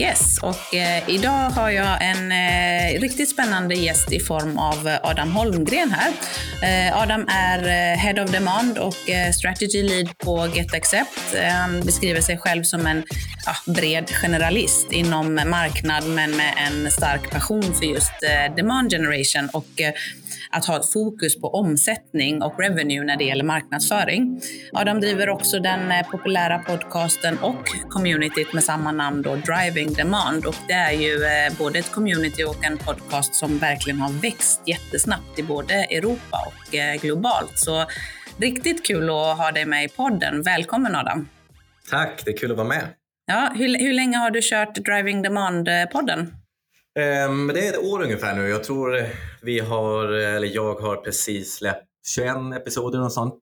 Yes, och eh, idag har jag en eh, riktigt spännande gäst i form av eh, Adam Holmgren här. Eh, Adam är eh, Head of Demand och eh, Strategy Lead på GetAccept. Eh, han beskriver sig själv som en ja, bred generalist inom marknad men med en stark passion för just eh, demand generation och eh, att ha ett fokus på omsättning och revenue när det gäller marknadsföring. Adam driver också den eh, populära podcasten och communityt med samma namn då, Driving Demand. Och det är ju eh, både ett community och en podcast som verkligen har växt jättesnabbt i både Europa och eh, globalt. Så riktigt kul att ha dig med i podden. Välkommen Adam! Tack, det är kul att vara med. Ja, hur, hur länge har du kört Driving Demand-podden? Um, det är ett år ungefär nu. Jag tror vi har, eller jag har precis släppt 21 episoder och sånt.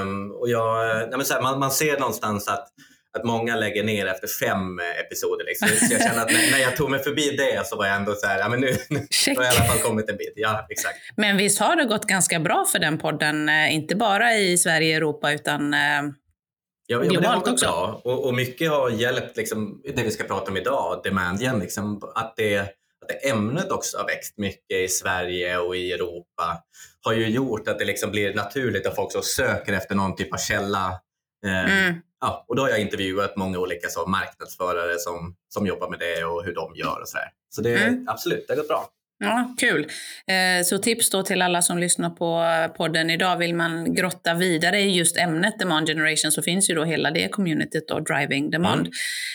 Um, och jag, nej här, man, man ser någonstans att att många lägger ner efter fem episoder. Liksom. Så jag känner att när, jag tog mig förbi det så var jag ändå så här, ja men nu, nu har jag i alla fall kommit en bit. Ja, exakt. Men visst har det gått ganska bra för den podden, eh, inte bara i Sverige och Europa utan eh, Ja, ja det har gått bra och, och, mycket har hjälpt liksom, det vi ska prata om idag, demandgen, liksom, att, det, att det ämnet också har växt mycket i Sverige och i Europa har ju gjort att det liksom blir naturligt att folk så söker efter någon typ av källa. Eh, mm. ja, och då har jag intervjuat många olika så, marknadsförare som, som jobbar med det och hur de gör och sådär. Så det mm. absolut, det har gått bra. Ja, kul. Eh, så tips då till alla som lyssnar på podden idag. Vill man grotta vidare i just ämnet demand generation så finns ju då hela det communityt då, driving demand.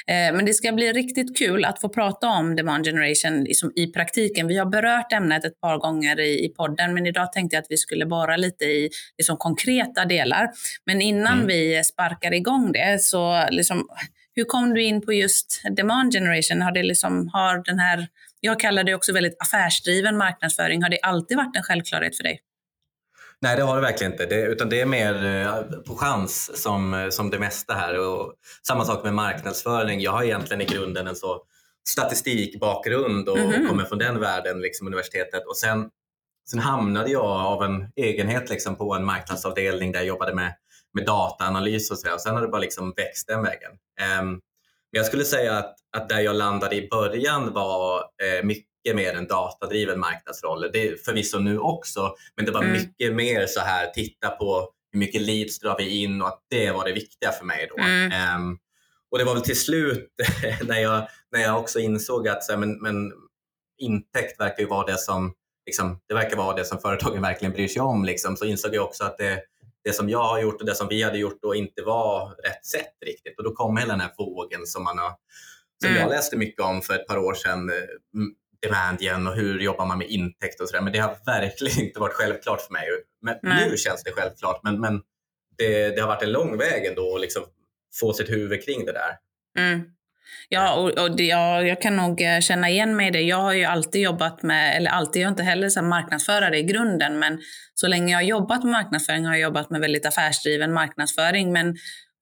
Mm. Men det ska bli riktigt kul att få prata om demand generation liksom i praktiken. Vi har berört ämnet ett par gånger i, i podden, men idag tänkte jag att vi skulle bara lite i liksom, konkreta delar. Men innan mm. vi sparkar igång det så liksom, hur kom du in på just demand generation? Har, det liksom, har den här jag kallar det också väldigt affärsdriven marknadsföring. Har det alltid varit en självklarhet för dig? Nej, det har det verkligen inte. Det, utan det är mer eh, på chans som, som det mesta här. Och samma sak med marknadsföring. Jag har egentligen i grunden en så statistikbakgrund och mm -hmm. kommer från den världen, liksom universitetet. Och sen, sen hamnade jag av en egenhet liksom på en marknadsavdelning där jag jobbade med, med dataanalys och så. Och sen har det bara liksom växt den vägen. Um, jag skulle säga att, att där jag landade i början var eh, mycket mer en datadriven marknadsroll. Det är förvisso nu också, men det var mm. mycket mer så här, titta på hur mycket leads drar vi in och att det var det viktiga för mig då. Mm. Um, och det var väl till slut när jag, när jag också insåg att så här, men, men intäkt verkar ju vara det som liksom, det verkar vara det som företagen verkligen bryr sig om. Liksom. Så insåg jag också att det, det som jag har gjort och det som vi hade gjort då inte var rätt sätt riktigt. Och då kom hela den här vågen som, man har, som mm. jag läste mycket om för ett par år sedan, eh, demandgen och hur jobbar man med intäkt och sådär. Men det har verkligen inte varit självklart för mig. Men nu känns det självklart, men, men det, det, har varit en lång väg ändå att liksom få sitt huvud kring det där. Mm. Ja, och, och det, ja, jag kan nog eh, känna igen mig i det. Jag har ju alltid jobbat med, eller alltid, jag är inte heller så marknadsförare i grunden, men så länge jag har jobbat med marknadsföring har jag jobbat med väldigt affärsdriven marknadsföring. Men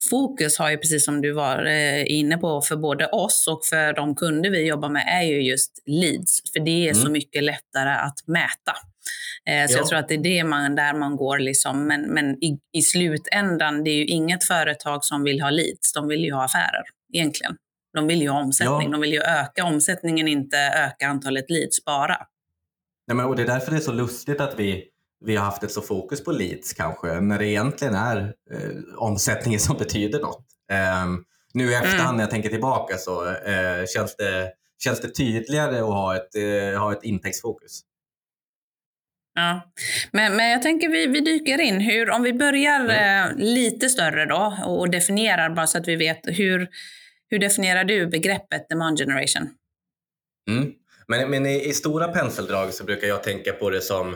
fokus har ju, precis som du var eh, inne på, för både oss och för de kunder vi jobbar med, är ju just leads. För det är mm. så mycket lättare att mäta. Eh, så ja. jag tror att det är det man, där man går. Liksom. Men, men i, i slutändan, det är ju inget företag som vill ha leads. De vill ju ha affärer, egentligen. De vill ju ha omsättning. Ja. De vill ju öka omsättningen, inte öka antalet leads bara. Nej, men, och det är därför det är så lustigt att vi, vi har haft ett så fokus på leads kanske, när det egentligen är eh, omsättningen som betyder något. Eh, nu i efterhand mm. när jag tänker tillbaka så eh, känns, det, känns det tydligare att ha ett, eh, ha ett intäktsfokus. Ja. Men, men jag tänker vi, vi dyker in. Hur, om vi börjar mm. eh, lite större då och definierar bara så att vi vet hur, hur definierar du begreppet demand generation? Mm. Men, men i, i, stora penseldrag så brukar jag tänka på det som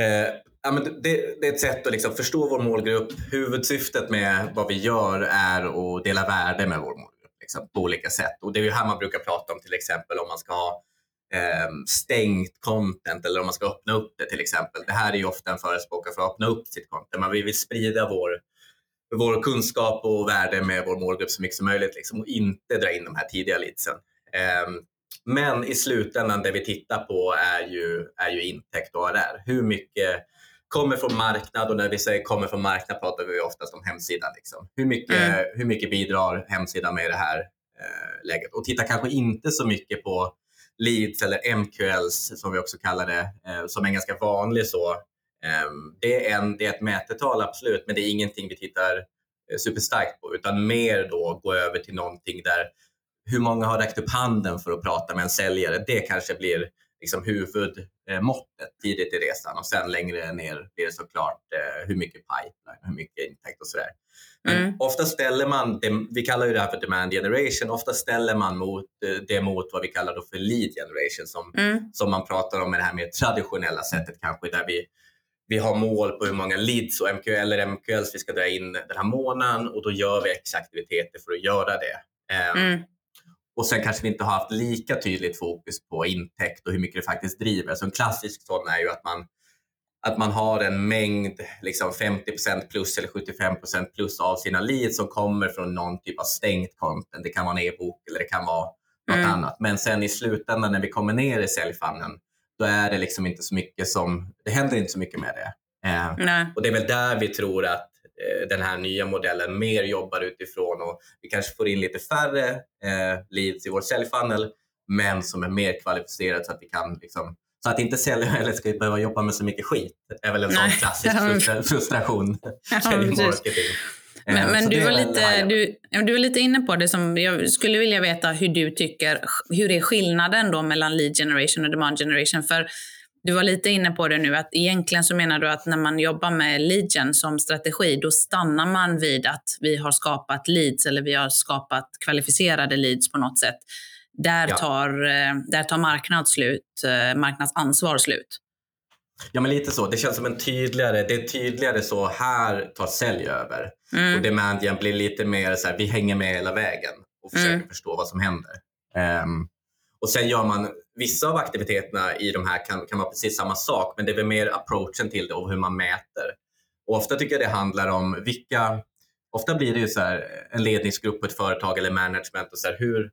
eh, ja, men det, det, är ett sätt att liksom förstå vår målgrupp. Huvudsyftet med vad vi gör är att dela värde med vår målgrupp liksom, på olika sätt. Och Det är ju här man brukar prata om till exempel om man ska ha eh, stängt content eller om man ska öppna upp det till exempel. Det här är ju ofta en förespråkare för att öppna upp sitt content. men vi vill sprida vår, vår kunskap och värde med vår målgrupp så mycket som möjligt liksom, och inte dra in de här tidiga leadsen. Eh, men i slutändan det vi tittar på är ju, är ju intäkt och ARR. Hur mycket kommer från marknad och när vi säger kommer från marknad pratar vi oftast om hemsidan. Liksom. Hur, mycket, mm. hur mycket bidrar hemsidan med i det här eh, läget? Och titta kanske inte så mycket på leads eller MQLs som vi också kallar det, eh, som är ganska vanlig så. Eh, det, är en, det är ett mätetal absolut, men det är ingenting vi tittar eh, superstarkt på, utan mer då gå över till någonting där hur många har räckt upp handen för att prata med en säljare? Det kanske blir liksom huvudmåttet tidigt i resan och sen längre ner blir det såklart eh, hur mycket pipeline, hur mycket intäkt och sådär. Men mm. ofta ställer man, vi kallar ju det här för demand generation, ofta ställer man mot, eh, det mot vad vi kallar då för lead generation som, mm. som man pratar om med det här mer traditionella sättet kanske där vi vi har mål på hur många leads och MQL eller MQLs vi ska dra in den här månaden och då gör vi X-aktiviteter för att göra det. Ehm, mm. Och sen kanske vi inte har haft lika tydligt fokus på intäkt och hur mycket det faktiskt driver. Så en klassisk sån är ju att man, att man har en mängd, liksom 50% plus eller 75% plus av sina leads som kommer från någon typ av stängt content. Det kan vara en e-bok eller det kan vara något mm. annat. Men sen i slutändan när vi kommer ner i säljfannen, då är det liksom inte så mycket som, det händer inte så mycket med det. Eh, och det är väl där vi tror att Eh, den här nya modellen mer jobbar utifrån och vi kanske får in lite färre eh, leads i vår säljfunnel men som är mer kvalificerade så att vi kan liksom, så att inte säljare eller ska behöva jobba med så mycket skit. Är väl en sån klassisk frustration. ja, Men, eh, men du, var lite, du, du var lite inne på det som jag skulle vilja veta hur du tycker, hur är skillnaden då mellan lead generation och demand generation? För du var lite inne på det nu, att egentligen så menar du att när man jobbar med leadgen som strategi, då stannar man vid att vi har skapat leads eller vi har skapat kvalificerade leads på något sätt. Där, ja. tar, eh, där tar marknad slut, eh, marknadsansvar slut. Ja, men lite så. Det känns som en tydligare, det är tydligare så här tar sälj över. Mm. Och demandgen blir lite mer så här, vi hänger med hela vägen och försöker mm. förstå vad som händer. Um, och sen gör man vissa av aktiviteterna i de här kan, kan vara precis samma sak, men det är väl mer approachen till det och hur man mäter. Och ofta tycker jag det handlar om vilka, ofta blir det ju så här, en ledningsgrupp på ett företag eller management och så här, hur,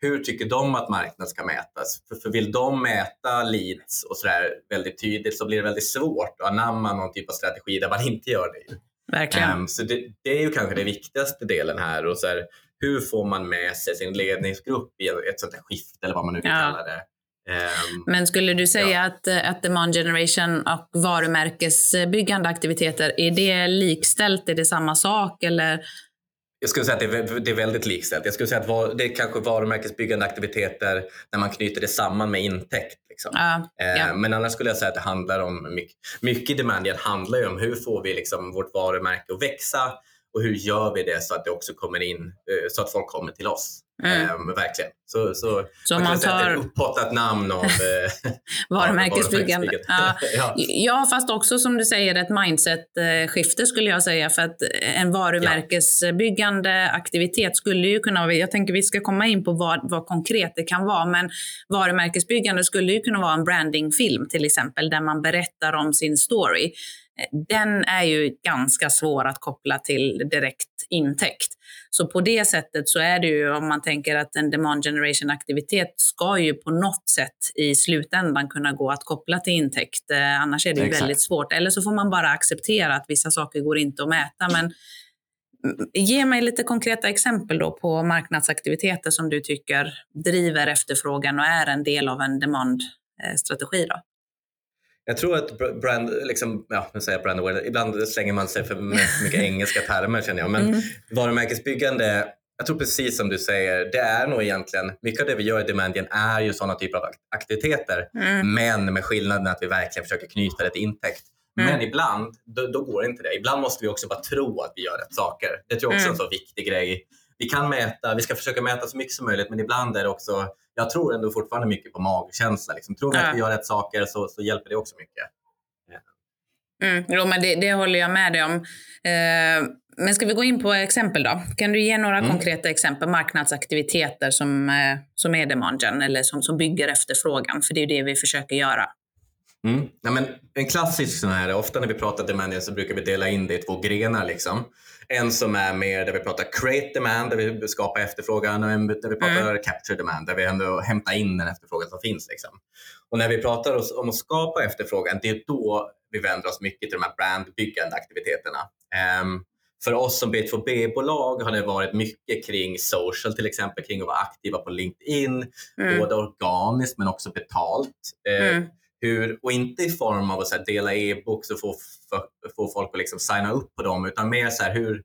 hur tycker de att marknaden ska mätas? För, för vill de mäta leads och så där väldigt tydligt så blir det väldigt svårt att anamma någon typ av strategi där man inte gör det. Verkligen. Um, så det, det, är ju kanske den viktigaste delen här. Och så här, hur får man med sig sin ledningsgrupp i ett sånt här skifte eller vad man nu vill ja. kalla det. Um, Men skulle du säga ja. att, eh, att demand generation och varumärkesbyggande aktiviteter, är det likställt? Är det samma sak? Eller? Jag skulle säga att det är, det är väldigt likställt. Jag skulle säga att var, det är kanske varumärkesbyggande aktiviteter när man knyter det samman med intäkt. Liksom. Uh, yeah. Men annars skulle jag säga att det handlar om mycket, mycket demand handlar ju om hur får vi liksom vårt varumärke att växa och hur gör vi det så att det också kommer in, eh, så att folk kommer till oss? Mm. Ähm, verkligen. Så, så, så man, man tar... ett upphottat namn av eh, varumärkesbyggande. ja. ja. ja, fast också som du säger ett mindset-skifte skulle jag säga. För att en varumärkesbyggande aktivitet skulle ju kunna vara, jag tänker vi ska komma in på vad, vad konkret det kan vara, men varumärkesbyggande skulle ju kunna vara en brandingfilm till exempel, där man berättar om sin story den är ju ganska svår att koppla till direkt intäkt. Så på det sättet så är det ju, om man tänker att en demand generation aktivitet ska ju på något sätt i slutändan kunna gå att koppla till intäkt. Eh, annars är det ju väldigt svårt. Eller så får man bara acceptera att vissa saker går inte att mäta. Men mm, ge mig lite konkreta exempel då på marknadsaktiviteter som du tycker driver efterfrågan och är en del av en demand-strategi. Då. Jag tror att brand, liksom, ja, nu säger jag brand awareness, ibland slänger man sig för mycket engelska termer känner jag. Men mm. varumärkesbyggande, jag tror precis som du säger, det är nog egentligen, mycket av det vi gör i Demandian är ju sådana typer av aktiviteter. Mm. Men med skillnaden att vi verkligen försöker knyta det till intäkt. Mm. Men ibland, då, då, går inte det. Ibland måste vi också bara tro att vi gör rätt saker. Det tror jag också är en mm. så viktig grej. Vi kan mäta, vi ska försöka mäta så mycket som möjligt, men ibland är det också jag tror ändå fortfarande mycket på magkänsla. Liksom. Tror vi ja. att vi gör rätt saker så, så hjälper det också mycket. Mm, jo, men det, det, håller jag med dig om. Eh, Men ska vi gå in på exempel då? Kan du ge några mm. konkreta exempel, marknadsaktiviteter som, eh, som är demanden eller som, som bygger efterfrågan? För det är det vi försöker göra. Mm. Ja, men en klassisk sån här, ofta när vi pratar demand så brukar vi dela in det i två grenar. Liksom. En som är mer där vi pratar create demand, där vi skapar efterfrågan och en där vi pratar mm. capture demand, där vi ändå hämtar in den efterfrågan som finns. Liksom. Och när vi pratar om att skapa efterfrågan, det är då vi vänder oss mycket till de här brandbyggande aktiviteterna. Um, för oss som B2B-bolag har det varit mycket kring social till exempel, kring att vara aktiva på LinkedIn, mm. både organiskt men också betalt. Eh, mm. Hur, och inte i form av att här, dela e-books och få, få folk att liksom signa upp på dem, utan mer så här, hur,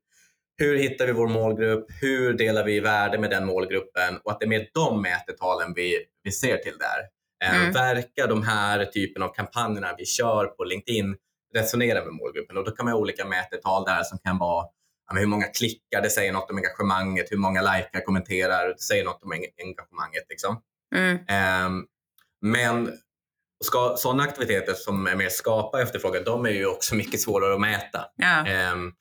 hur hittar vi vår målgrupp? Hur delar vi värde med den målgruppen? Och att det är mer de mätetalen vi, vi ser till där. Eh, mm. Verkar de här typen av kampanjerna vi kör på LinkedIn resonera med målgruppen? Och då kan man ha olika mätetal där som kan vara hur många klickar, det säger något om engagemanget, hur många likar, kommenterar, det säger något om engagemanget. Liksom. Mm. Um, men ska, sådana aktiviteter som är mer skapa efterfrågan, de är ju också mycket svårare att mäta. Ja. Um,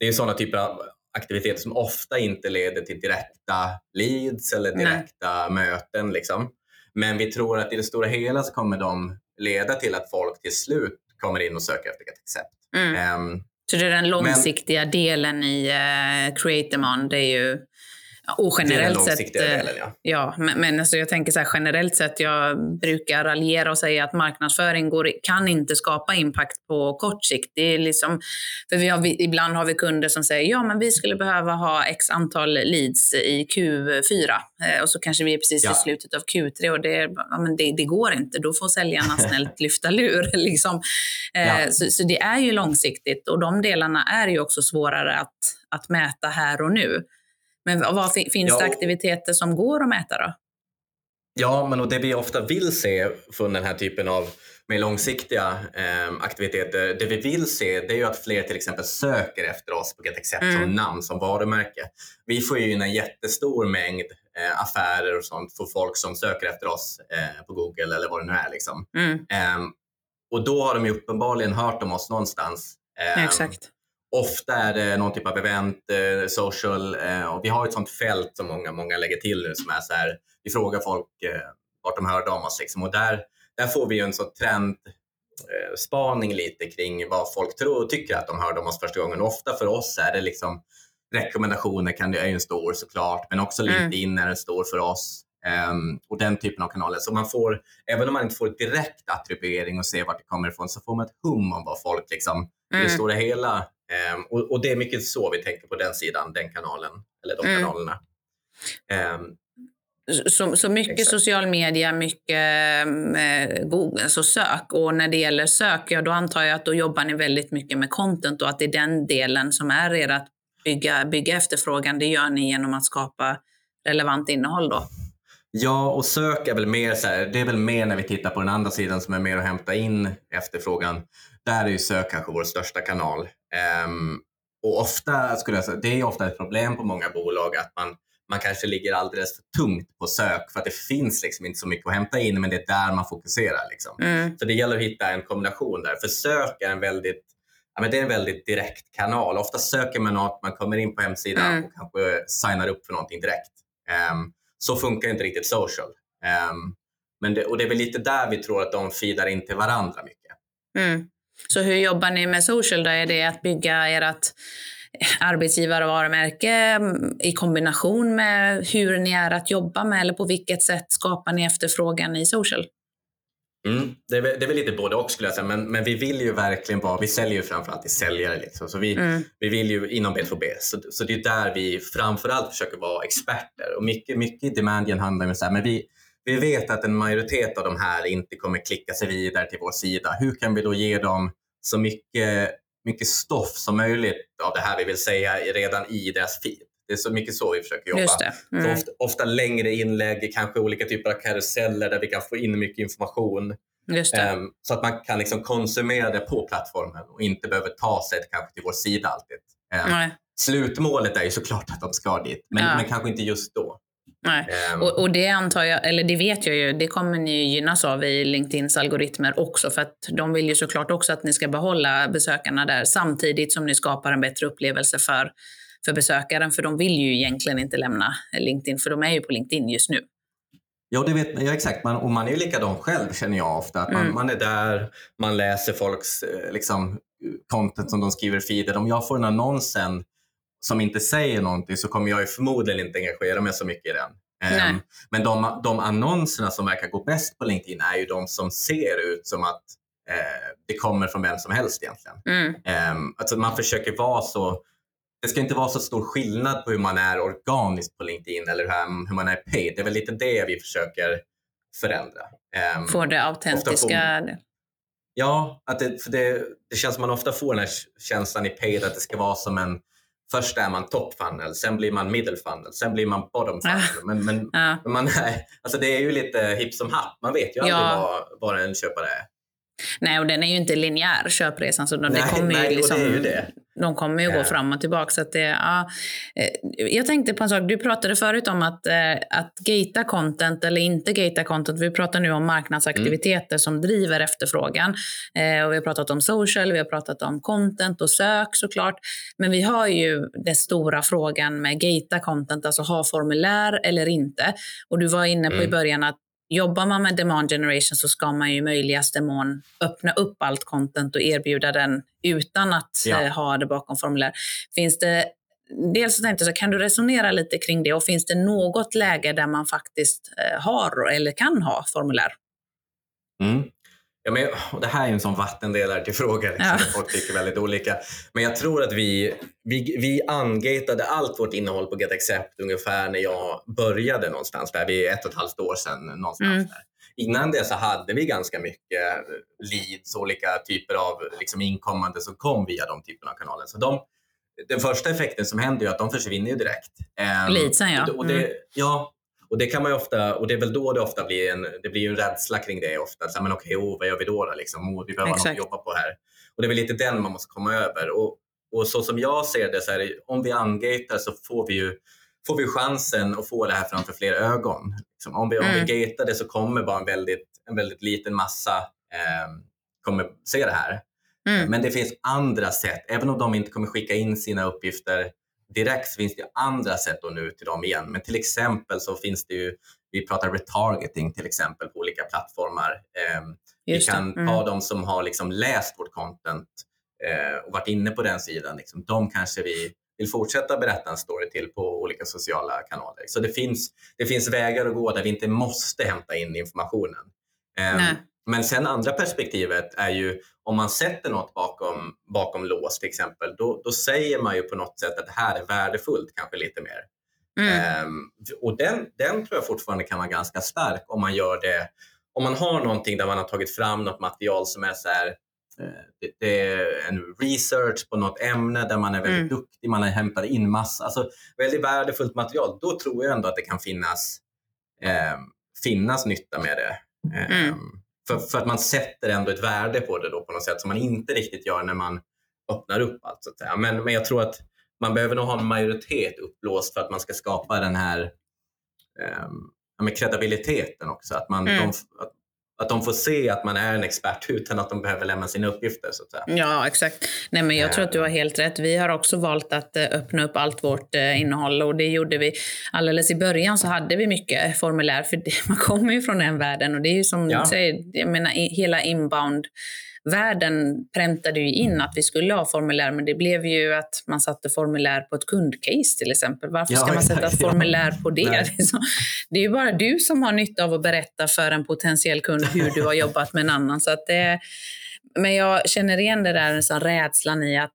det är sådana typer av aktiviteter som ofta inte leder till direkta leads eller direkta Nej. möten. Liksom. Men vi tror att i det stora hela så kommer de leda till att folk till slut kommer in och söker efter ett accept. Mm. Um, så det är den långsiktiga Men, delen i uh, Create Demand, det är ju och generellt sett, eh, delen, ja. ja. men, men alltså jag tänker så här, generellt sett, jag brukar raljera och säga att marknadsföring går, kan inte skapa impact på kort sikt. Det är liksom, för vi har, vi, ibland har vi kunder som säger ja, men vi skulle behöva ha x antal leads i Q4 eh, och så kanske vi är precis ja. i slutet av Q3 och det, ja, men det, det går inte. Då får säljarna snällt lyfta lur. Liksom. Eh, ja. så, så det är ju långsiktigt och de delarna är ju också svårare att, att mäta här och nu. Men vad, finns ja, det aktiviteter som går att mäta då? Ja, men och det vi ofta vill se från den här typen av mer långsiktiga eh, aktiviteter, det vi vill se det är ju att fler till exempel söker efter oss på GetAccept mm. som namn, som varumärke. Vi får ju in en jättestor mängd eh, affärer och sånt för folk som söker efter oss eh, på Google eller vad det nu är. Liksom. Mm. Ehm, och då har de ju uppenbarligen hört om oss någonstans. Ehm, Exakt. Ofta är det någon typ av event, eh, social eh, och vi har ett sånt fält som många, många lägger till nu som är så här, vi frågar folk eh, vart de hörde om oss liksom. och där, där får vi ju en sån trendspaning lite kring vad folk tror och tycker att de hörde om oss första gången. Och ofta för oss är det liksom rekommendationer kan det är en stor såklart, men också mm. LinkedIn är en stor för oss. Um, och den typen av kanaler. Så man får, även om man inte får direkt attribuering och ser vart det kommer ifrån, så får man ett hum om vad folk liksom, mm. i det stora hela Um, och, och, det är mycket så vi tänker på den sidan, den kanalen, eller de mm. kanalerna. Um, så, så mycket exakt. social media, mycket eh, Google, alltså sök. Och när det gäller sök, ja, då antar jag att då jobbar ni väldigt mycket med content och att det är den delen som är er att bygga, bygga efterfrågan. Det gör ni genom att skapa relevant innehåll då? Ja, och sök är väl mer så här, det är väl mer när vi tittar på den andra sidan som är mer att hämta in efterfrågan. Där är ju sök kanske vår största kanal. Um, och ofta skulle jag säga, det är ofta ett problem på många bolag att man, man kanske ligger alldeles för tungt på sök för att det finns liksom inte så mycket att hämta in men det är där man fokuserar. Liksom. Mm. Så det gäller att hitta en kombination där. För sök är en väldigt ja, men det är en väldigt direkt kanal. Ofta söker man något, man kommer in på hemsidan mm. och kanske signar upp för någonting direkt. Um, så funkar inte riktigt social. Um, men det, och det är väl lite där vi tror att de feedar in till varandra mycket. Mm. Så hur jobbar ni med social? Då? Är det att bygga ert arbetsgivarvarumärke mm, i kombination med hur ni är att jobba med eller på vilket sätt skapar ni efterfrågan i social? Mm, det, är, det är väl lite både och skulle jag säga, men, men vi vill ju verkligen vara, vi säljer ju framförallt till säljare. Liksom. Så vi, mm. vi vill ju inom B2B, så, så det är där vi framförallt försöker vara experter. Och mycket, mycket i Demandian handlar om så här, men vi, vi vet att en majoritet av de här inte kommer klicka sig vidare till vår sida. Hur kan vi då ge dem så mycket, mycket stoff som möjligt av det här vi vill säga redan i deras feed? Det är så mycket så vi försöker jobba. Mm. Ofta, ofta, längre inlägg, kanske olika typer av karuseller där vi kan få in mycket information. Um, så att man kan liksom konsumera det på plattformen och inte behöver ta sig kanske till vår sida alltid. Um, slutmålet är ju såklart att de ska dit, men, ja. men kanske inte just då. Nej. Um, och, och, det antar jag, eller det vet jag ju, det kommer ni gynnas av i LinkedIns algoritmer också, för att de vill ju såklart också att ni ska behålla besökarna där samtidigt som ni skapar en bättre upplevelse för, för besökaren, för de vill ju egentligen inte lämna LinkedIn, för de är ju på LinkedIn just nu. Ja, det vet, ja exakt. Man, och man är ju likadan själv känner jag ofta. Att man, mm. man är där, man läser folks eh, liksom, content som de skriver i feeden. Om jag får en annons sen som inte säger någonting så kommer jag ju förmodligen inte engagera mig så mycket i den. Um, men de, de annonserna som verkar gå bäst på LinkedIn är ju de som ser ut som att eh, det kommer från vem som helst egentligen. Mm. Um, alltså man försöker vara så det ska inte vara så stor skillnad på hur man är organiskt på LinkedIn eller hur man är paid. Det är väl lite det vi försöker förändra. Um, Få det autentiska. Får, ja, att det, för det, det känns som man ofta får den här känslan i paid att det ska vara som en Först är man top funnel, sen blir man middle funnel, sen blir man bottom funnel. Men, men, ja. man är, alltså det är ju lite hipp som happ. Man vet ju aldrig ja. vad, vad en köpare är. Nej, och den är ju inte linjär köpresan. Så de, nej, det kommer nej, ju liksom, det är ju. De kommer ju ja. gå fram och tillbaka. Så det, ja. Eh, jag tänkte på en sak. Du pratade förut om att, eh, att gata content eller inte gata content. Vi pratar nu om marknadsaktiviteter mm. som driver efterfrågan. Eh, och vi har pratat om social, vi har pratat om content och sök såklart. Men vi har ju den stora frågan med gata content, alltså ha formulär eller inte. Och du var inne på mm. i början att jobbar man med demand generation så ska man ju i möjligaste mån öppna upp allt content och erbjuda den utan att ja. eh, ha det bakom formulär. Finns det Dels så tänkte jag, kan du resonera lite kring det och finns det något läge där man faktiskt eh, har eller kan ha formulär? Mm. Ja, men, det här är en sån vattendelare till frågan. Liksom, ja. Folk tycker väldigt olika. Men jag tror att vi, vi, vi angatade allt vårt innehåll på GetAccept ungefär när jag började någonstans där. Vi är ett och ett halvt år sedan. Någonstans mm. där. Innan det så hade vi ganska mycket leads, olika typer av liksom, inkommande som kom via de typerna av kanaler. Så de, den första effekten som händer är att de försvinner direkt. Um, Leadsen ja. Och det, mm. ja, och det kan man ofta, och det är väl då det ofta blir en, det blir en rädsla kring det ofta. Så, men okej, okay, oh, vad gör vi då? då liksom? Oh, vi behöver Exakt. något att jobba på här. Och det är väl lite den man måste komma över. Och, och så som jag ser det, så är det, om vi angatar så får vi ju får vi chansen att få det här framför fler ögon. Liksom, om, vi, mm. om vi gatar det så kommer bara en väldigt, en väldigt liten massa eh, kommer se det här. Mm. Men det finns andra sätt, även om de inte kommer skicka in sina uppgifter direkt finns det andra sätt att nå ut till dem igen. Men till exempel så finns det ju, vi pratar retargeting till exempel på olika plattformar. Eh, vi kan mm. ta de som har liksom läst vårt content eh, och varit inne på den sidan. Liksom, de kanske vi vill fortsätta berätta en story till på olika sociala kanaler. Så det finns, det finns vägar att gå där vi inte måste hämta in informationen. Eh, men sen andra perspektivet är ju om man sätter något bakom, bakom lås till exempel, då, då säger man ju på något sätt att det här är värdefullt kanske lite mer. Mm. Um, och den, den tror jag fortfarande kan vara ganska stark om man gör det, om man har någonting där man har tagit fram något material som är så här, eh, det, det, är en research på något ämne där man är väldigt mm. duktig, man har hämtat in massa, alltså väldigt värdefullt material. Då tror jag ändå att det kan finnas, eh, finnas nytta med det. Mm. Um, för, för, att man sätter ändå ett värde på det då på något sätt som man inte riktigt gör när man öppnar upp allt. Så att säga. Men, men jag tror att man behöver nog ha en majoritet uppblåst för att man ska skapa den här eh, med kredibiliteten också. Att, man, mm. de, att, att de får se att man är en expert utan att de behöver lämna sina uppgifter. Så. Ja, exakt. Nej, men jag tror att du har helt rätt. Vi har också valt att eh, öppna upp allt vårt eh, innehåll och det gjorde vi alldeles i början så hade vi mycket formulär för man kommer ju från den världen och det är ju som ja. du säger, jag menar hela inbound världen präntade ju in att vi skulle ha formulär, men det blev ju att man satte formulär på ett kundcase till exempel. Varför ja, ska man sätta exakt, formulär på det? Det är ju bara du som har nytta av att berätta för en potentiell kund hur du har jobbat med en annan. Så att det, men jag känner igen det där, så rädslan i att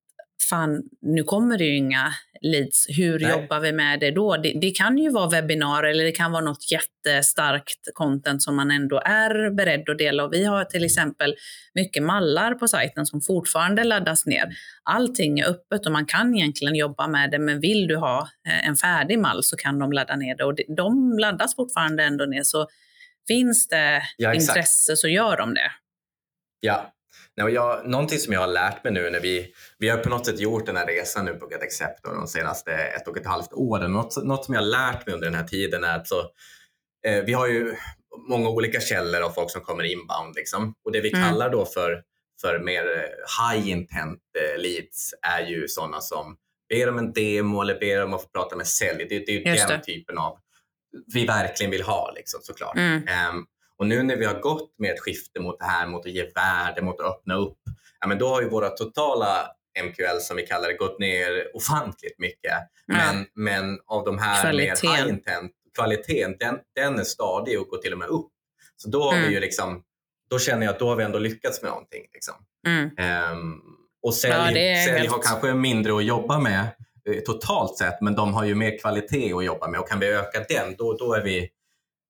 fan, nu kommer det ju inga leads. Hur Nej. jobbar vi med det då? Det, det, kan ju vara webbinar eller det kan vara något jättestarkt content som man ändå är beredd att dela. Och vi har till exempel mycket mallar på sajten som fortfarande laddas ner. Allting är öppet och man kan egentligen jobba med det, men vill du ha eh, en färdig mall så kan de ladda ner det och de laddas fortfarande ändå ner. Så finns det ja, intresse så gör de det. Ja, Nej, och jag, någonting som jag har lärt mig nu när vi, vi har på något sätt gjort den här resan nu på Get Accept de senaste ett och ett halvt åren. Något, något som jag har lärt mig under den här tiden är att så, eh, vi har ju många olika källor av folk som kommer inbound. Liksom. Och det vi mm. kallar då för, för mer high intent eh, leads är ju sådana som ber om en demo eller ber om att få prata med sälj. Det, det är ju den typen av vi verkligen vill ha liksom, såklart. Mm. Um, och nu när vi har gått med ett skifte mot det här, mot att ge värde, mot att öppna upp, ja, men då har ju våra totala MQL som vi kallar det gått ner ofantligt mycket. Mm. Men, men av de här kvaliteten. mer high intent, kvaliteten, den, den är stadig och går till och med upp. Så då har mm. vi ju liksom, då känner jag att då har vi ändå lyckats med någonting. Liksom. Um, och sälj, ja, sälj helt... har kanske mindre att jobba med eh, totalt sett, men de har ju mer kvalitet att jobba med och kan vi öka den, då, då är vi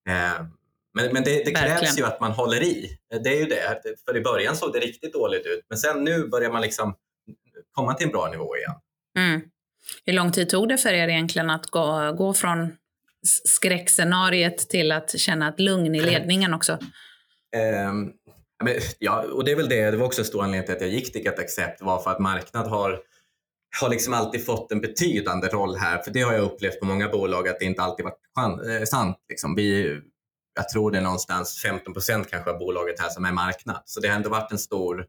eh, men, men det, det krävs ju att man håller i. Det är ju det. För i början såg det riktigt dåligt ut, men sen nu börjar man liksom komma till en bra nivå igen. Mm. Hur lång tid tog det för er egentligen att gå, gå från skräckscenariet till att känna ett lugn i ledningen också? Um, ja, och det är väl det. Det var också en stor anledning till att jag gick till Get Accept var för att marknad har har liksom alltid fått en betydande roll här. För det har jag upplevt på många bolag att det inte alltid varit eh, sant. Liksom. Vi, jag tror det är någonstans 15 procent kanske av bolaget här som är marknad. Så det har ändå varit en stor,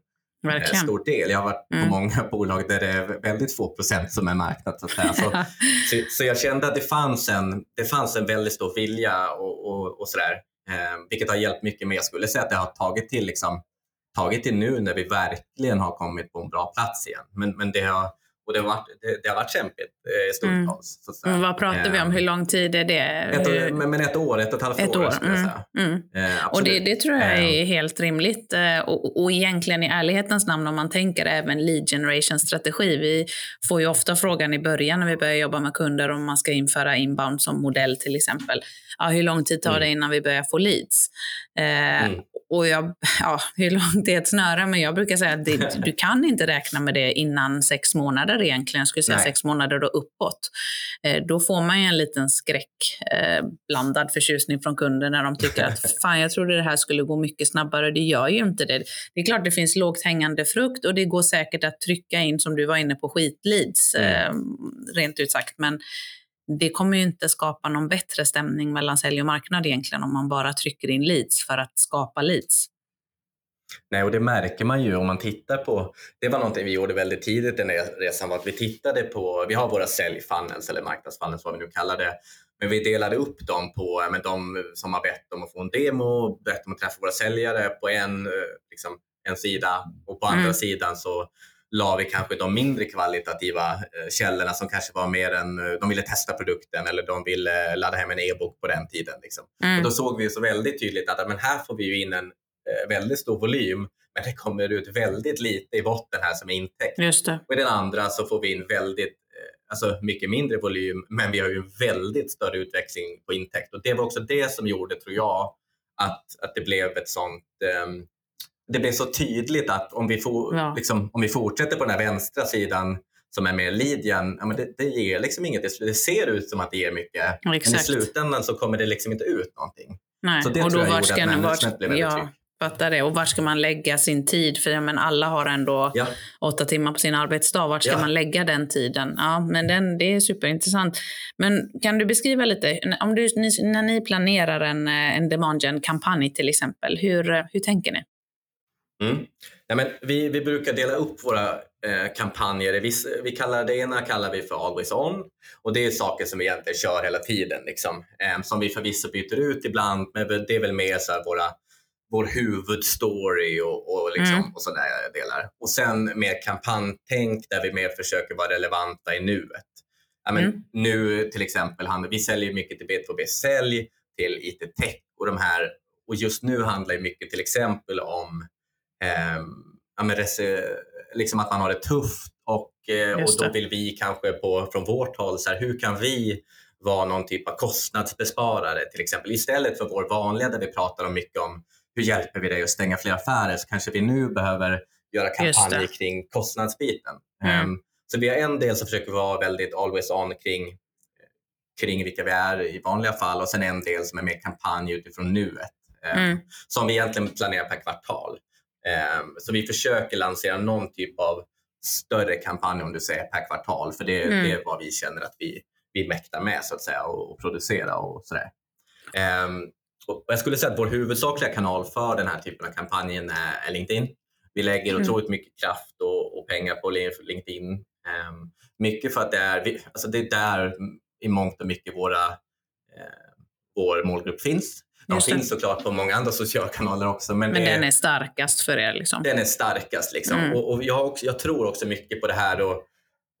eh, stor del. Jag har varit mm. på många bolag där det är väldigt få procent som är marknad. Så. Så, så, så, jag kände att det fanns en, det fanns en väldigt stor vilja och, och, och sådär. Eh, vilket har hjälpt mycket mer. Jag skulle säga att det har tagit till, liksom, tagit till nu när vi verkligen har kommit på en bra plats igen. Men, men det har och det har varit, det, det har varit kämpigt eh, stundtals. Mm. vad pratar vi om? Hur lång tid är det? Ett, men, men ett år, ett och ett halvt ett år, år. Mm. Mm. Eh, och det, det, tror jag är eh. helt rimligt. Eh, och, och egentligen i ärlighetens namn om man tänker även lead generation strategi. Vi får ju ofta frågan i början när vi börjar jobba med kunder om man ska införa inbound som modell till exempel. Ja, hur lång tid tar mm. det innan vi börjar få leads? Eh, mm och jag, ja, hur långt är ett snöre? Men jag brukar säga att det, du kan inte räkna med det innan sex månader egentligen. Jag skulle säga Nej. sex månader och uppåt. Eh, då får man ju en liten skräckblandad eh, förtjusning från kunden när de tycker att fan, jag trodde det här skulle gå mycket snabbare. Det gör ju inte det. Det är klart det finns lågt hängande frukt och det går säkert att trycka in, som du var inne på, skitleads, mm. eh, rent ut sagt. Men det kommer ju inte skapa någon bättre stämning mellan sälj och marknad egentligen om man bara trycker in leads för att skapa leads. Nej, och det märker man ju om man tittar på, det var någonting vi gjorde väldigt tidigt i den här resan, var att vi tittade på, vi har våra säljfunnels eller marknadsfunnels vad vi nu kallar det, men vi delade upp dem på men de som har bett om att få en demo, bett om att träffa våra säljare på en, eh, liksom, en sida och på andra mm. sidan så la vi kanske de mindre kvalitativa eh, källorna som kanske var mer än eh, de ville testa produkten eller de ville ladda hem en e-bok på den tiden. Liksom. Mm. Och då såg vi så väldigt tydligt att men här får vi ju in en eh, väldigt stor volym men det kommer ut väldigt lite i botten här som är intäkt. Just det. Och i den andra så får vi in väldigt alltså mycket mindre volym, men vi har ju en väldigt större utväxling på intäkt. Och det var också det som gjorde, tror jag, att, att det blev ett sånt um, det blir så tydligt att om vi, for, ja. liksom, om vi fortsätter på den här vänstra sidan som är mer Lidjan, ja, men det, det ger liksom inget. Det ser ut som att det ger mycket, men i slutändan så kommer det liksom inte ut någonting. Nej. Så det och tror då jag gjorde att management blev väldigt ja. Fattar det. Och var ska man lägga sin tid? För ja, men alla har ändå ja. åtta timmar på sin arbetsdag. Vart ska ja. man lägga den tiden? Ja, men den, det är superintressant. Men kan du beskriva lite, om du, när ni planerar en, en demand kampanj till exempel, hur, hur tänker ni? Mm. Ja, men vi, vi brukar dela upp våra eh, kampanjer. Vi, vi kallar, det ena kallar vi för Always On och det är saker som vi egentligen kör hela tiden. Liksom. Eh, som vi förvisso byter ut ibland, men det är väl mer så våra, vår huvudstory och, och, liksom, mm. och sådana delar. Och sen mer kampanjtänk där vi mer försöker vara relevanta i nuet. Ja, men mm. Nu till exempel, vi säljer mycket till B2B Sälj, till IT Tech och de här och just nu handlar det mycket till exempel om ja, men liksom att man har det tufft och, eh, och då vill vi kanske på, från vårt håll, så här, hur kan vi vara någon typ av kostnadsbesparare till exempel istället för vår vanliga där vi pratar om mycket om hur hjälper vi dig att stänga fler affärer så kanske vi nu behöver göra kampanjer kring kostnadsbiten. Mm. Um, så vi har en del som försöker vara väldigt always on kring, kring vilka vi är i vanliga fall och sen en del som är mer kampanj utifrån nuet. Um, mm. Som vi egentligen planerar per kvartal. Um, så vi försöker lansera någon typ av större kampanj om du säger per kvartal, för det, mm. det är vad vi känner att vi, vi mäktar med så att säga och, och producera och sådär. Um, och jag skulle säga att vår huvudsakliga kanal för den här typen av kampanjen är LinkedIn. Vi lägger mm. otroligt mycket kraft och, och pengar på LinkedIn. Um, mycket för att det är, alltså det är där i mångt och mycket våra, eh, vår målgrupp finns. De finns såklart på många andra sociala kanaler också. Men, men den är starkast för er? Liksom. Den är starkast. Liksom. Mm. Och, och jag, också, jag, tror också mycket på det här och,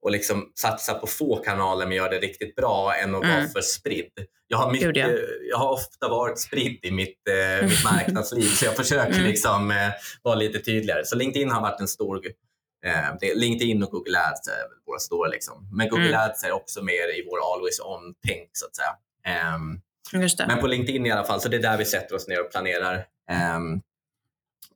och liksom satsa på få kanaler men göra det riktigt bra än att mm. vara för spridd. Jag har, mycket, ja. jag har ofta varit spridd i mitt, eh, mitt marknadsliv så jag försöker mm. liksom, eh, vara lite tydligare. Så LinkedIn har varit en stor eh, det, LinkedIn och Google Ads är våra stora. Liksom. Men Google mm. Ads är också mer i vår always on-tänk så att säga. Um, men på LinkedIn i alla fall, så det är där vi sätter oss ner och planerar, um,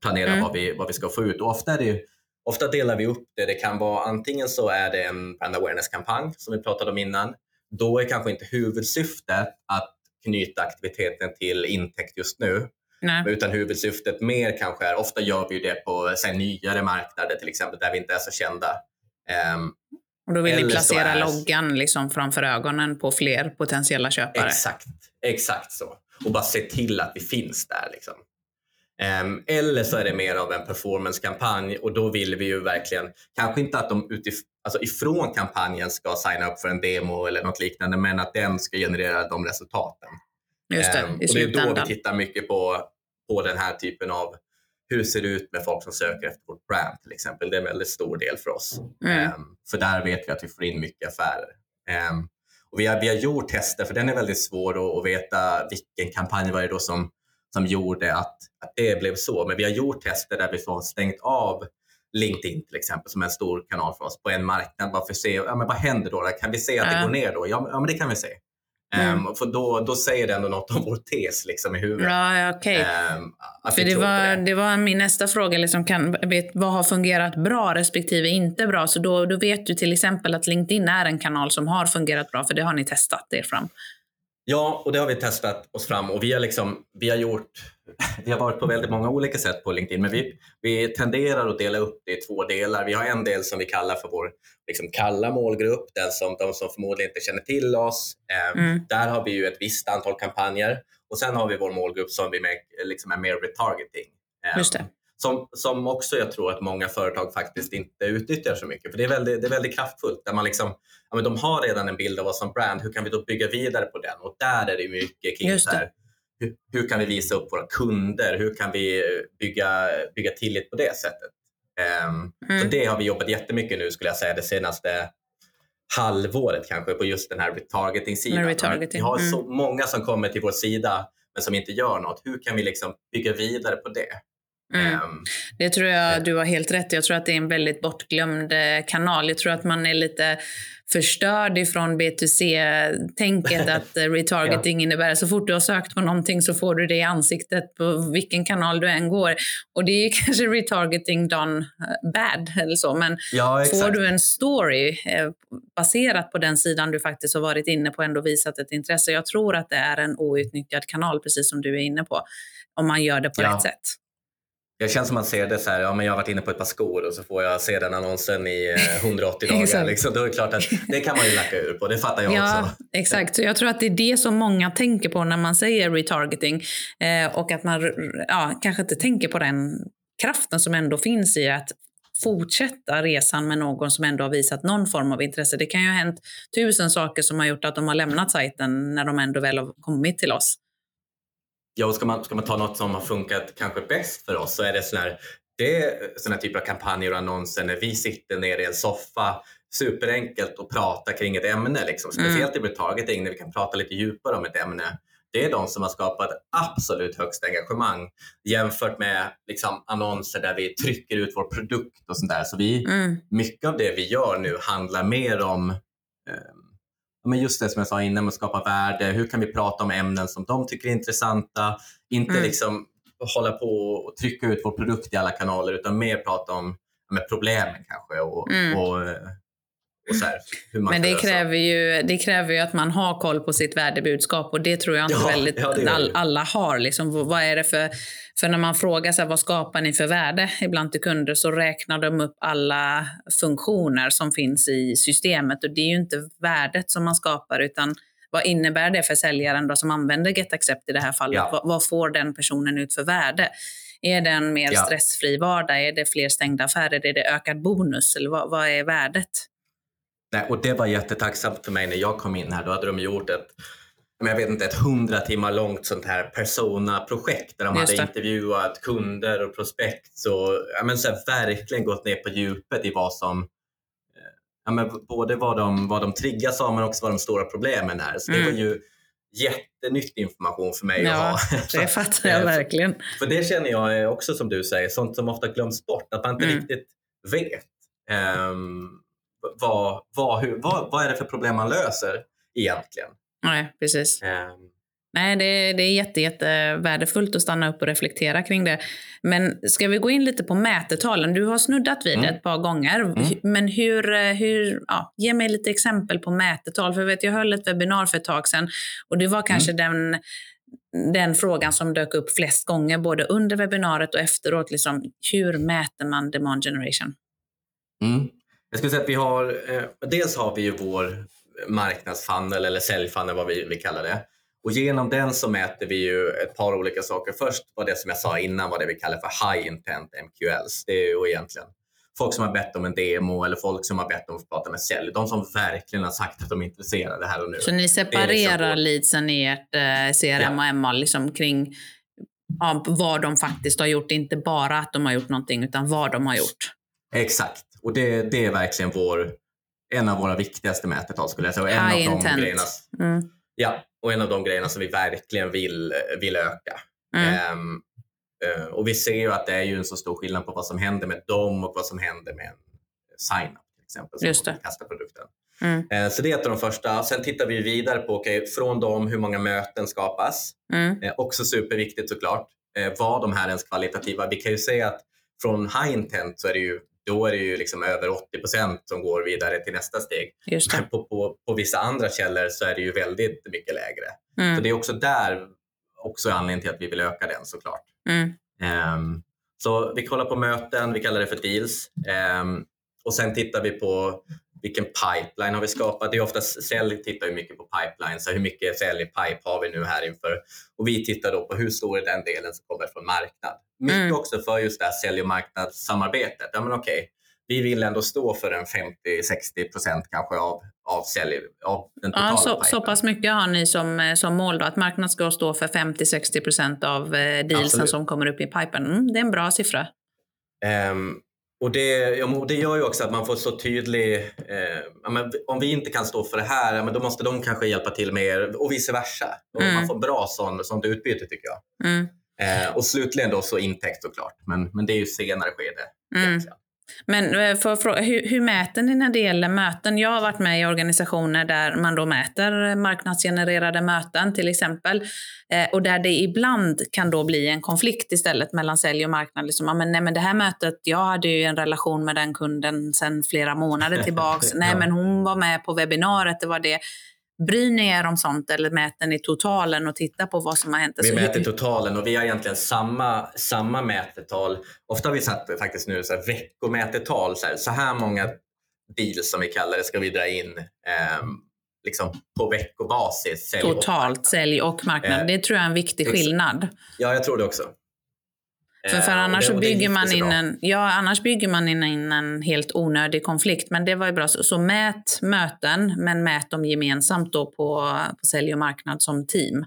planerar mm. vad, vi, vad vi ska få ut. Och ofta, är det, ofta delar vi upp det. Det kan vara antingen så är det en brand awareness-kampanj som vi pratade om innan. Då är kanske inte huvudsyftet att knyta aktiviteten till intäkt just nu. Nej. Utan huvudsyftet mer kanske är, ofta gör vi det på säg, nyare marknader till exempel, där vi inte är så kända. Um, och då vill ni placera är... loggan liksom framför ögonen på fler potentiella köpare? Exakt, exakt så. Och bara se till att vi finns där. Liksom. Um, eller så är det mer av en performancekampanj och då vill vi ju verkligen, kanske inte att de utif alltså ifrån kampanjen ska signa upp för en demo eller något liknande, men att den ska generera de resultaten. Just det, um, och det är då vi tittar mycket på, på den här typen av hur ser det ut med folk som söker efter vårt brand till exempel. Det är en väldigt stor del för oss. Mm. Um, för där vet vi att vi får in mycket affärer. Um, och vi, har, vi har gjort tester, för den är väldigt svår att, att veta vilken kampanj var det då som, som gjorde att, att det blev så. Men vi har gjort tester där vi får stängt av LinkedIn till exempel, som är en stor kanal för oss, på en marknad bara för att se ja, men vad händer då. Kan vi se att det går ner då? Ja, ja men det kan vi se. Mm. Um, för då, då säger det ändå något om vår tes liksom, i huvudet. Ja, okay. Um, för det var, det. det. var min nästa fråga. Liksom, kan, vet, vad har fungerat bra respektive inte bra? Så då, då vet du till exempel att LinkedIn är en kanal som har fungerat bra, för det har ni testat er fram. Ja, och det har vi testat oss fram och vi har, liksom, vi har, gjort, vi har varit på väldigt många olika sätt på LinkedIn, men vi, vi tenderar att dela upp det i två delar. Vi har en del som vi kallar för vår liksom, kalla målgrupp, den som, de som förmodligen inte känner till oss. Eh, mm. Där har vi ju ett visst antal kampanjer och sen har vi vår målgrupp som vi med, liksom är mer retargeting. Eh, som, som också jag tror att många företag faktiskt inte utnyttjar så mycket. För Det är väldigt, det är väldigt kraftfullt. Där man liksom, ja, men de har redan en bild av oss som brand. Hur kan vi då bygga vidare på den? Och där är det mycket kring hur, hur, kan vi visa upp våra kunder? Hur kan vi bygga, bygga tillit på det sättet? Um, mm. Så Det har vi jobbat jättemycket nu skulle jag säga det senaste halvåret kanske på just den här retargeting-sidan. Retargeting. Vi har mm. så många som kommer till vår sida men som inte gör något. Hur kan vi liksom bygga vidare på det? Mm. Um, det tror jag du har helt rätt Jag tror att det är en väldigt bortglömd eh, kanal. Jag tror att man är lite förstörd ifrån B2C-tänket att eh, retargeting ja. innebär så fort du har sökt på någonting så får du det i ansiktet på vilken kanal du än går. Och det är kanske retargeting done eh, bad eller så, men ja, får du en story eh, baserat på den sidan du faktiskt har varit inne på och ändå visat ett intresse. Jag tror att det är en outnyttjad kanal, precis som du är inne på, om man gör det på ja. rätt sätt. Jag känner som man ser det så här, ja men jag har varit inne på ett par skor och så får jag se den annonsen i 180 eh, dagar. liksom, då är det klart att det kan man ju lacka ur på, det fattar jag ja, också. Exakt, så jag tror att det är det som många tänker på när man säger retargeting. Eh, och att man ja, kanske inte tänker på den kraften som ändå finns i att fortsätta resan med någon som ändå har visat någon form av intresse. Det kan ju ha hänt tusen saker som har gjort att de har lämnat sajten när de ändå väl har kommit till oss ja, ska, man, ska man ta något som har funkat kanske bäst för oss så är det sådana här, det är typer av kampanjer och annonser när vi sitter nere i en soffa superenkelt och pratar kring ett ämne. Liksom. Mm. Speciellt mm. i targeting när vi kan prata lite djupare om ett ämne. Det är de som har skapat absolut högst engagemang jämfört med liksom, annonser där vi trycker ut vår produkt och sånt där. Så vi, mm. mycket av det vi gör nu handlar mer om eh, men just det som jag sa innan, med att skapa värde. Hur kan vi prata om ämnen som de tycker är intressanta? Inte mm. liksom hålla på och trycka ut vår produkt i alla kanaler utan mer prata om med problemen kanske och, mm. och, och så här, Men det kräver, ju, det kräver ju att man har koll på sitt värdebudskap och det tror jag inte Ja, väldigt ja, det gör all, det. alla har. Liksom, vad är det för, för när man frågar så här, vad skapar ni för värde ibland till kunder så räknar de upp alla funktioner som finns i systemet och det är ju inte värdet som man skapar utan vad innebär det för säljaren då som använder GetAccept i det här fallet? Ja. Vad, vad får den personen ut för värde? Är det en mer Ja. stressfri vardag? Är det fler stängda affärer? Är det ökad bonus? Eller vad, vad är värdet? Nej, och det var jättetacksamt för mig när jag kom in här. Då hade de gjort ett men jag vet inte, ett hundra timmar långt sånt här persona-projekt där de hade det. intervjuat kunder och prospekt och ja, men så här, verkligen gått ner på djupet i vad som eh, ja, men både vad de, vad de triggas av men också vad de stora problemen är. Så det Mm. var ju jättenyttig information för mig Ja, att ha. Det fattar jag Eh, verkligen. För det känner jag också som du säger, sånt som ofta glöms bort, att man inte Mm. riktigt vet. ehm, vad, vad, hur, vad, vad är det för problem man löser egentligen? Nej, precis. Ehm, Nej, det, det är jätte, jätte värdefullt att stanna upp och reflektera kring det. Men ska vi gå in lite på mätetalen? Du har snuddat vid det Mm. ett par gånger. H- Men hur, hur ja, ge mig lite exempel på mätetal. För jag, vet, jag höll ett webbinar för ett tag sedan och det var kanske den, den frågan som dök upp flest gånger, både under webbinariet och efteråt. Liksom, hur mäter man demand generation? Mm. Jag skulle säga att vi har, eh, dels har vi ju vår marknadsfunnel eller säljfunnel vad vi, vi kallar det. Och genom den så mäter vi ju ett par olika saker. Först var det som jag sa innan var det vi kallar för high intent MQLs. Det är ju egentligen folk som har bett om en demo eller folk som har bett om att prata med sälj. De som verkligen har sagt att de är intresserade här och nu. Så ni är separerar liksom leadsen i ert eh, CRM och MA liksom kring ja, vad de faktiskt har gjort. Inte bara att de har gjort någonting, utan vad de har gjort. Exakt. Och det, det är verkligen vår, en av våra viktigaste mätetal skulle jag säga. Och en High av de intent. grejerna, Mm. ja, och en av de grejerna som vi verkligen vill, vill öka. Mm. Ehm, eh, och vi ser ju att det är ju en så stor skillnad på vad som händer med dem och vad som händer med en sign-up till exempel. Som Just det. kastar produkten. Mm. Eh, så det är ett av de första. Sen tittar vi vidare på, okay, från dem, hur många möten skapas. Mm. Eh, också superviktigt såklart. Eh, var de här ens kvalitativa? Vi kan ju säga att från high intent så är det ju, då är det ju liksom över 80% som går vidare till nästa steg. Men på, på, på vissa andra källor så är det ju väldigt mycket lägre. Så Mm. det är också där också anledningen till att vi vill öka den såklart. Mm. Ehm, så vi kollar på möten, vi kallar det för deals. Ehm, och sen tittar vi på vilken pipeline har vi skapat. Det är oftast, sälj tittar ju mycket på pipeline, så hur mycket sälj pipe har vi nu här inför? Och vi tittar då på hur stor är den delen som kommer från marknad. Mycket Mm. också för just det här sälj och marknadssamarbetet. Ja men okej, vi vill ändå stå för en 50-60 procent kanske av, av, sälj, av den totala Ja, så, pipen. så pass mycket har ni som, eh, som mål då, att marknaden ska stå för 50-60 procent av eh, dealsen som kommer upp i pipen. Mm, det är en bra siffra. Ehm, och det, det gör ju också att man får så tydlig... Eh, om vi inte kan stå för det här, men då måste de kanske hjälpa till mer och vice versa. Och Mm. Man får bra sån, sånt utbyte tycker jag. Mm. Eh, och slutligen då så intäkt såklart, men, men det är ju senare skede. Mm. Men eh, för, fråga, hur, hur mäter ni när det gäller möten? Jag har varit med i organisationer där man då mäter marknadsgenererade möten till exempel. Eh, och där det ibland kan då bli en konflikt istället mellan sälj och marknad. Liksom, ja, men, nej, men det här mötet, jag hade ju en relation med den kunden sedan flera månader tillbaks. nej, men hon var med på webbinariet, det var det. Bryr ni er om sånt eller mäter ni totalen och tittar på vad som har hänt? Vi Alltså, mäter totalen och vi har egentligen samma, samma mätetal. Ofta har vi satt faktiskt nu så här veckomätetal. Så här, så här många deals som vi kallar det ska vi dra in ehm, liksom på veckobasis. sälj Totalt sälj och marknad. Eh, Det tror jag är en viktig skillnad. Ja, jag tror det också. För, för Eh, annars, så bygger man in en, ja, annars bygger man in, en helt onödig konflikt. Men det var ju bra. Så, så mät möten, men mät dem gemensamt då på, på sälj och marknad som team.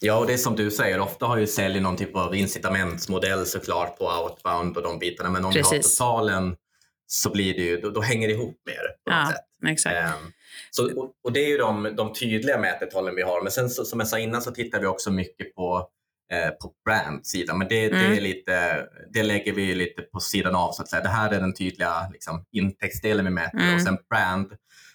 Ja, och det är som du säger, ofta har ju sälj någon typ av incitamentsmodell såklart på outbound och de bitarna. Men om vi har Precis. totalen så blir det ju, då, då hänger det ihop mer på Ja, sätt. exakt. Ehm, Så, och, och det är ju de, de tydliga mätetalen vi har. Men sen så, som jag sa innan så tittar vi också mycket på, på brandsidan. Men det, det, Mm. är lite, det lägger vi lite på sidan av så att säga. Det här är den tydliga liksom, intäktsdelen vi mäter. Mm. Och sen brand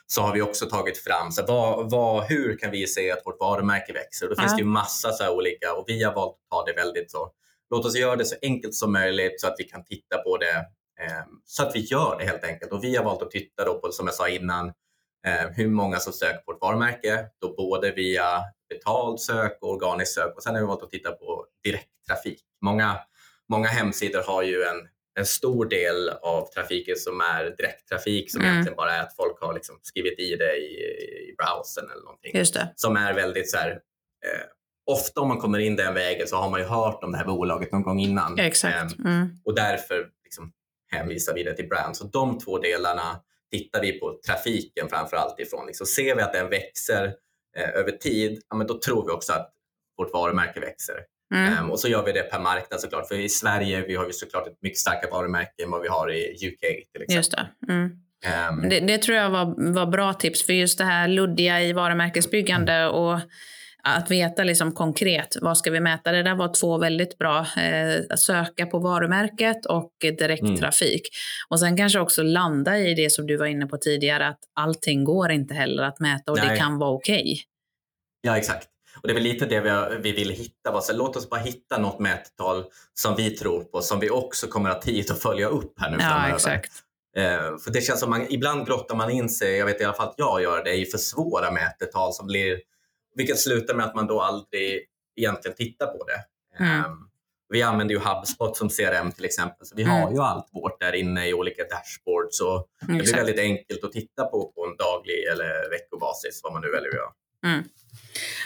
så har vi också tagit fram så vad, vad, hur kan vi se att vårt varumärke växer. Då finns Ja. det ju massa så olika och vi har valt att ta det väldigt så. Låt oss göra det så enkelt som möjligt så att vi kan titta på det Eh, så att vi gör det helt enkelt. Och vi har valt att titta då på, som jag sa innan, eh, hur många som söker på vårt varumärke, då både via betald sök och organiskt sök. Och sen har vi valt att titta på direkttrafik. Många, många hemsidor har ju en, en stor del av trafiken som är direkttrafik som mm. egentligen bara är att folk har liksom skrivit i det i, i browsern eller någonting. Just det. Som är väldigt så här, eh, ofta om man kommer in den vägen så har man ju hört om det här bolaget någon gång innan. Exakt. Ehm, mm. Och därför liksom hänvisar vi det till brand. Så de två delarna tittar vi på trafiken framför allt ifrån. Liksom ser vi att den växer eh, över tid, ja, men då tror vi också att vårt varumärke växer. Mm. Um, och så gör vi det per marknad såklart. För i Sverige vi har vi såklart ett mycket starkare varumärke än vad vi har i UK till exempel. Just det. Mm. Um, det, det, tror jag var, var bra tips. För just det här luddiga i varumärkesbyggande och att veta liksom konkret vad ska vi mäta. Det där var två väldigt bra. Eh, att söka på varumärket och direkttrafik. Mm. Och sen kanske också landa i det som du var inne på tidigare, att allting går inte heller att mäta och Nej. det kan vara okej. Okay. Ja, exakt. Och det är väl lite det vi, har, vi vill hitta. Så låt oss bara hitta något mättal som vi tror på, som vi också kommer att ha tid att följa upp här nu ja, framöver. Exakt. Eh, för det känns som man, ibland grottar man in sig, jag vet i alla fall att jag gör det, i för svåra mätetal som blir vilket slutar med att man då aldrig egentligen tittar på det. Mm. Um, vi använder ju HubSpot som CRM till exempel, så vi mm. har ju allt vårt där inne i olika dashboards. Så mm, det blir väldigt enkelt att titta på på en daglig eller veckobasis, vad man nu väljer att göra. Mm.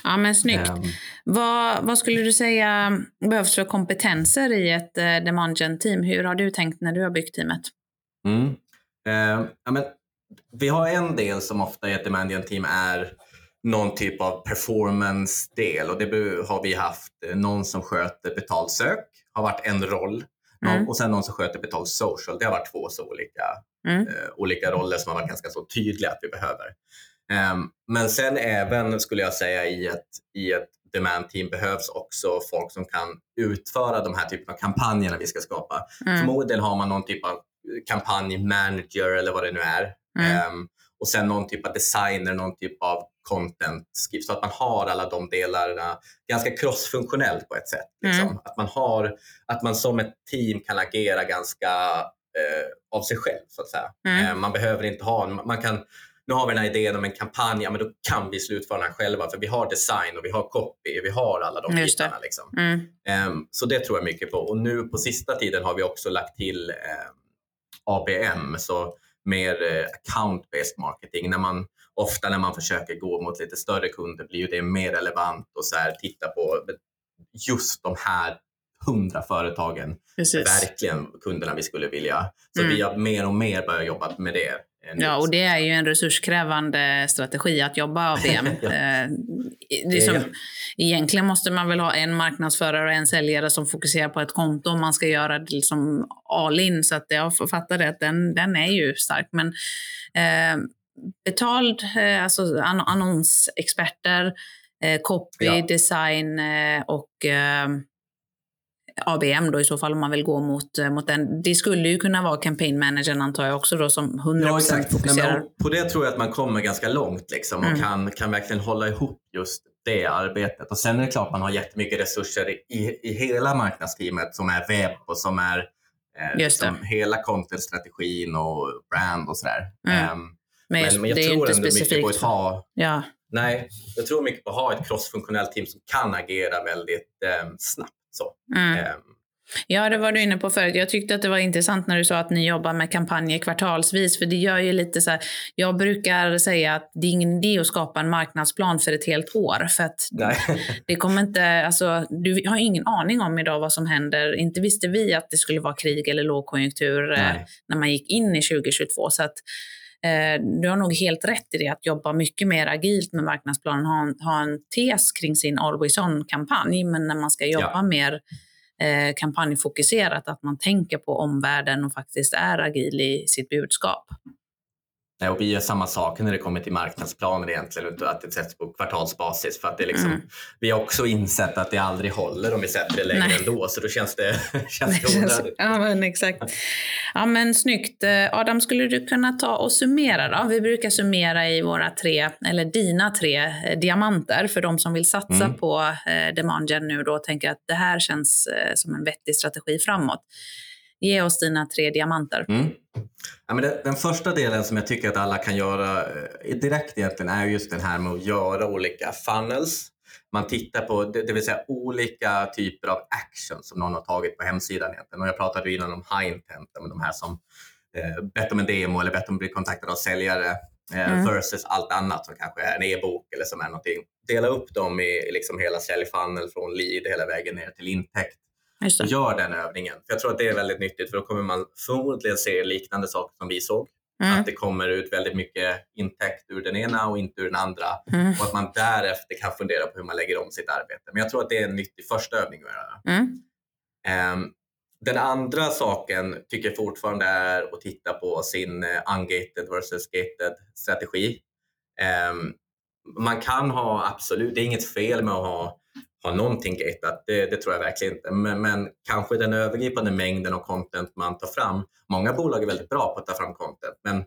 Ja, men snyggt. Um, vad, vad skulle du säga behövs för kompetenser i ett eh, Demangen-team? Hur har du tänkt när du har byggt teamet? Mm. Uh, ja, men, vi har en del som ofta i ett Demangen-team är någon typ av performance-del och det har vi haft. Eh, någon som sköter betald sök har varit en roll mm. och sen någon som sköter betald social. Det har varit två så olika, mm. eh, olika roller som har varit ganska så tydliga att vi behöver. Um, men sen även skulle jag säga i ett, i ett demand team behövs också folk som kan utföra de här typen av kampanjerna vi ska skapa. Mm. Förmodligen har man någon typ av kampanjmanager eller vad det nu är. Um, och sen någon typ av designer, någon typ av content skrivs. Så att man har alla de delarna ganska crossfunktionellt på ett sätt. Liksom. Mm. Att, man har, att man som ett team kan agera ganska eh, av sig själv så att säga. Mm. Eh, man behöver inte ha, man kan nu har vi den här idén om en kampanj, ja, men då kan vi slutföra den själva för vi har design och vi har copy, vi har alla de bitarna. Liksom. Mm. Um, så det tror jag mycket på. Och nu på sista tiden har vi också lagt till um, ABM, så mer uh, account-based marketing. När man ofta när man försöker gå mot lite större kunder blir det mer relevant och så här, titta på just de här hundra företagen, Precis. verkligen kunderna vi skulle vilja. Så mm. vi har mer och mer börjat jobba med det. Ja, och det är ju en resurskrävande strategi att jobba ABM. ja. Eh, liksom, ja. Egentligen måste man väl ha en marknadsförare och en säljare som fokuserar på ett konto om man ska göra det liksom all in. Så att jag fattar det att den, den är ju stark. Men eh, betald, eh, alltså annonsexperter, eh, copy, ja. design eh, och ABM då i så fall om man vill gå mot, mot den. Det skulle ju kunna vara campaign managern antar jag också då som 100% ja, exakt. fokuserar. Nej, på det tror jag att man kommer ganska långt liksom, och mm. kan, kan verkligen hålla ihop just det arbetet. Och sen är det klart man har jättemycket resurser i, i hela marknadsteamet som är webb och som är eh, liksom, hela content-strategin och brand och sådär. Mm. Um, men, men, men jag tror ändå mycket på att ha ja. Nej, jag tror mycket på att ha ett crossfunktionellt team som kan agera väldigt eh, snabbt. Så. Mm. Eh, Ja, det var du inne på förut. Jag tyckte att det var intressant när du sa att ni jobbar med kampanjer kvartalsvis, för det gör ju lite så här, jag brukar säga att det är ingen idé att skapa en marknadsplan för ett helt år, för att Nej. det kommer inte, alltså, du har ingen aning om idag vad som händer. Inte visste vi att det skulle vara krig eller lågkonjunktur eh, när man gick in i 2022, så att du har nog helt rätt i det, att jobba mycket mer agilt med marknadsplanen, ha en, ha en tes kring sin always on-kampanj, men när man ska jobba ja. mer eh, kampanjfokuserat, att man tänker på omvärlden och faktiskt är agil i sitt budskap. Nej, och vi gör samma sak när det kommer till marknadsplaner egentligen, att det sätts på kvartalsbasis. För att det liksom, mm. Vi har också insett att det aldrig håller om vi sätter det längre Nej. ändå, så då känns det, känns det onödigt. Ja, men exakt. Ja, men snyggt. Eh, Adam, skulle du kunna ta och summera då? Vi brukar summera i våra tre, eller dina tre eh, diamanter för de som vill satsa mm. på eh, Demandgen nu då och tänker att det här känns eh, som en vettig strategi framåt. Ge oss dina tre diamanter. Mm. Ja, men den första delen som jag tycker att alla kan göra eh, direkt egentligen är just den här med att göra olika funnels. Man tittar på det, det vill säga olika typer av action som någon har tagit på hemsidan. Egentligen. Och jag pratade innan om high intent, de här som eh, bett om en demo eller bett om att bli kontaktade av säljare eh, mm. versus allt annat som kanske är en e-bok eller som är någonting. Dela upp dem i liksom hela säljfunnel från lead hela vägen ner till intäkt. Gör den övningen. Jag tror att det är väldigt nyttigt för då kommer man förmodligen se liknande saker som vi såg. Mm. Att det kommer ut väldigt mycket intäkt ur den ena och inte ur den andra. Mm. Och att man därefter kan fundera på hur man lägger om sitt arbete. Men jag tror att det är en nyttig första övning att göra. Mm. Um, den andra saken tycker jag fortfarande är att titta på sin uh, ungated versus gated strategi. Um, man kan ha absolut, det är inget fel med att ha ha någonting gatat, det, det, tror jag verkligen inte. Men, men, kanske den övergripande mängden av content man tar fram. Många bolag är väldigt bra på att ta fram content, men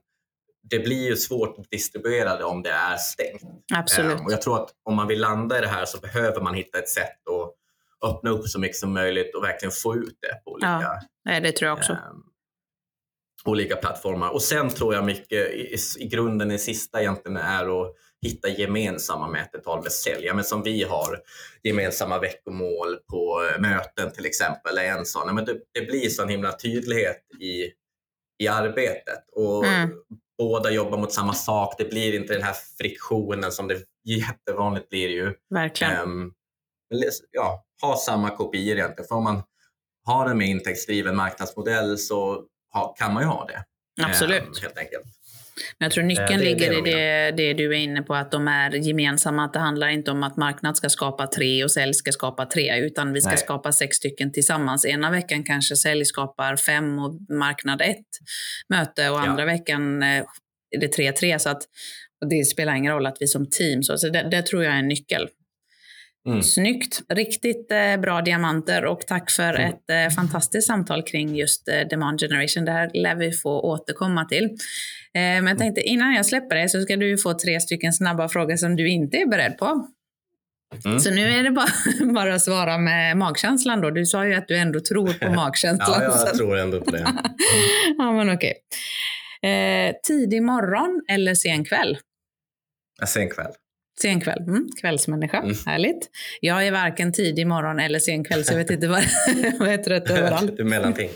det blir ju svårt att distribuera det om det är stängt. Absolut. Um, och jag tror att om man vill landa i det här så behöver man hitta ett sätt att öppna upp så mycket som möjligt och verkligen få ut det på olika, ja, det tror jag också. Um, olika plattformar. Och sen tror jag mycket i, i grunden, det sista egentligen är att hitta gemensamma mätetal med sälj. Men som vi har gemensamma veckomål på möten till exempel. Är en sån. Men det, det blir sån himla tydlighet i, i arbetet. Och mm. Båda jobbar mot samma sak. Det blir inte den här friktionen som det jättevanligt blir ju. Verkligen. Um, ja, ha samma kopior egentligen. För om man har en med intäktsdriven marknadsmodell så ha, kan man ju ha det. Absolut. Um, helt enkelt. Men jag tror nyckeln det, ligger i det, det, du är inne på, att de är gemensamma. Att det handlar inte om att marknad ska skapa tre och sälj ska skapa tre, utan vi ska Nej. skapa sex stycken tillsammans. Ena veckan kanske sälj skapar fem och marknad ett möte och andra ja. veckan eh, är det tre, tre. Så att, det spelar ingen roll att vi som team, så, så det, det tror jag är en nyckel. Mm. Snyggt! Riktigt eh, bra diamanter och tack för mm. ett eh, fantastiskt samtal kring just eh, demand generation. Det här lär vi få återkomma till. Eh, men jag mm. tänkte innan jag släpper det så ska du få tre stycken snabba frågor som du inte är beredd på. Mm. Så nu är det bara, bara att svara med magkänslan då. Du sa ju att du ändå tror på magkänslan. ja, jag tror ändå på det. Mm. ja, men okej. Eh, tidig morgon eller sen kväll? Sen kväll. Sen kväll. Mm, kvällsmänniska. Mm. Härligt. Jag är varken tidig morgon eller sen kväll, så jag vet inte vad, jag är trött överallt. du mellanting.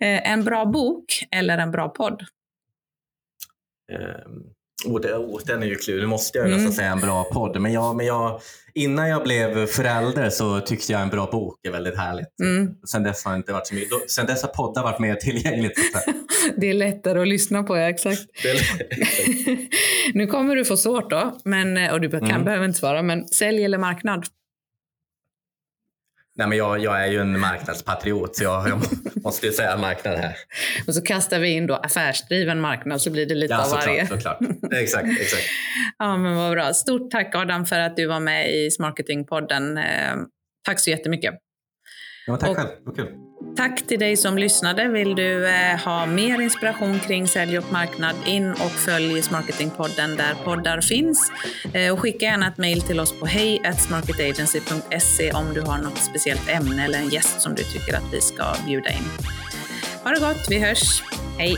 Eh, en bra bok eller en bra podd? Um, oh, det, oh, den är ju klurig. Nu måste jag mm. nästan säga en bra podd. Men, jag, men jag, innan jag blev förälder så tyckte jag en bra bok är väldigt härligt. Mm. Sen dess har inte varit så mycket. Sen dess har poddar varit mer tillgängligt. det är lättare att lyssna på, ja exakt. nu kommer du få svårt då, men, och du kan, mm. behöver inte svara, men sälj eller marknad? Nej, men jag, jag är ju en marknadspatriot så jag, jag måste ju säga marknad här. Och så kastar vi in då affärsdriven marknad så blir det lite ja, av varje. Såklart, exakt, exakt. ja, men vad bra. Stort tack Adam för att du var med i Smarketingpodden. Eh, tack så jättemycket. Ja, tack och, själv. Vad kul. Tack till dig som lyssnade. Vill du eh, ha mer inspiration kring sälj och marknad, in och följ Smarketingpodden där poddar finns. Eh, och skicka gärna ett mejl till oss på hej.smarketagency.se om du har något speciellt ämne eller en gäst som du tycker att vi ska bjuda in. Ha det gott, vi hörs. Hej!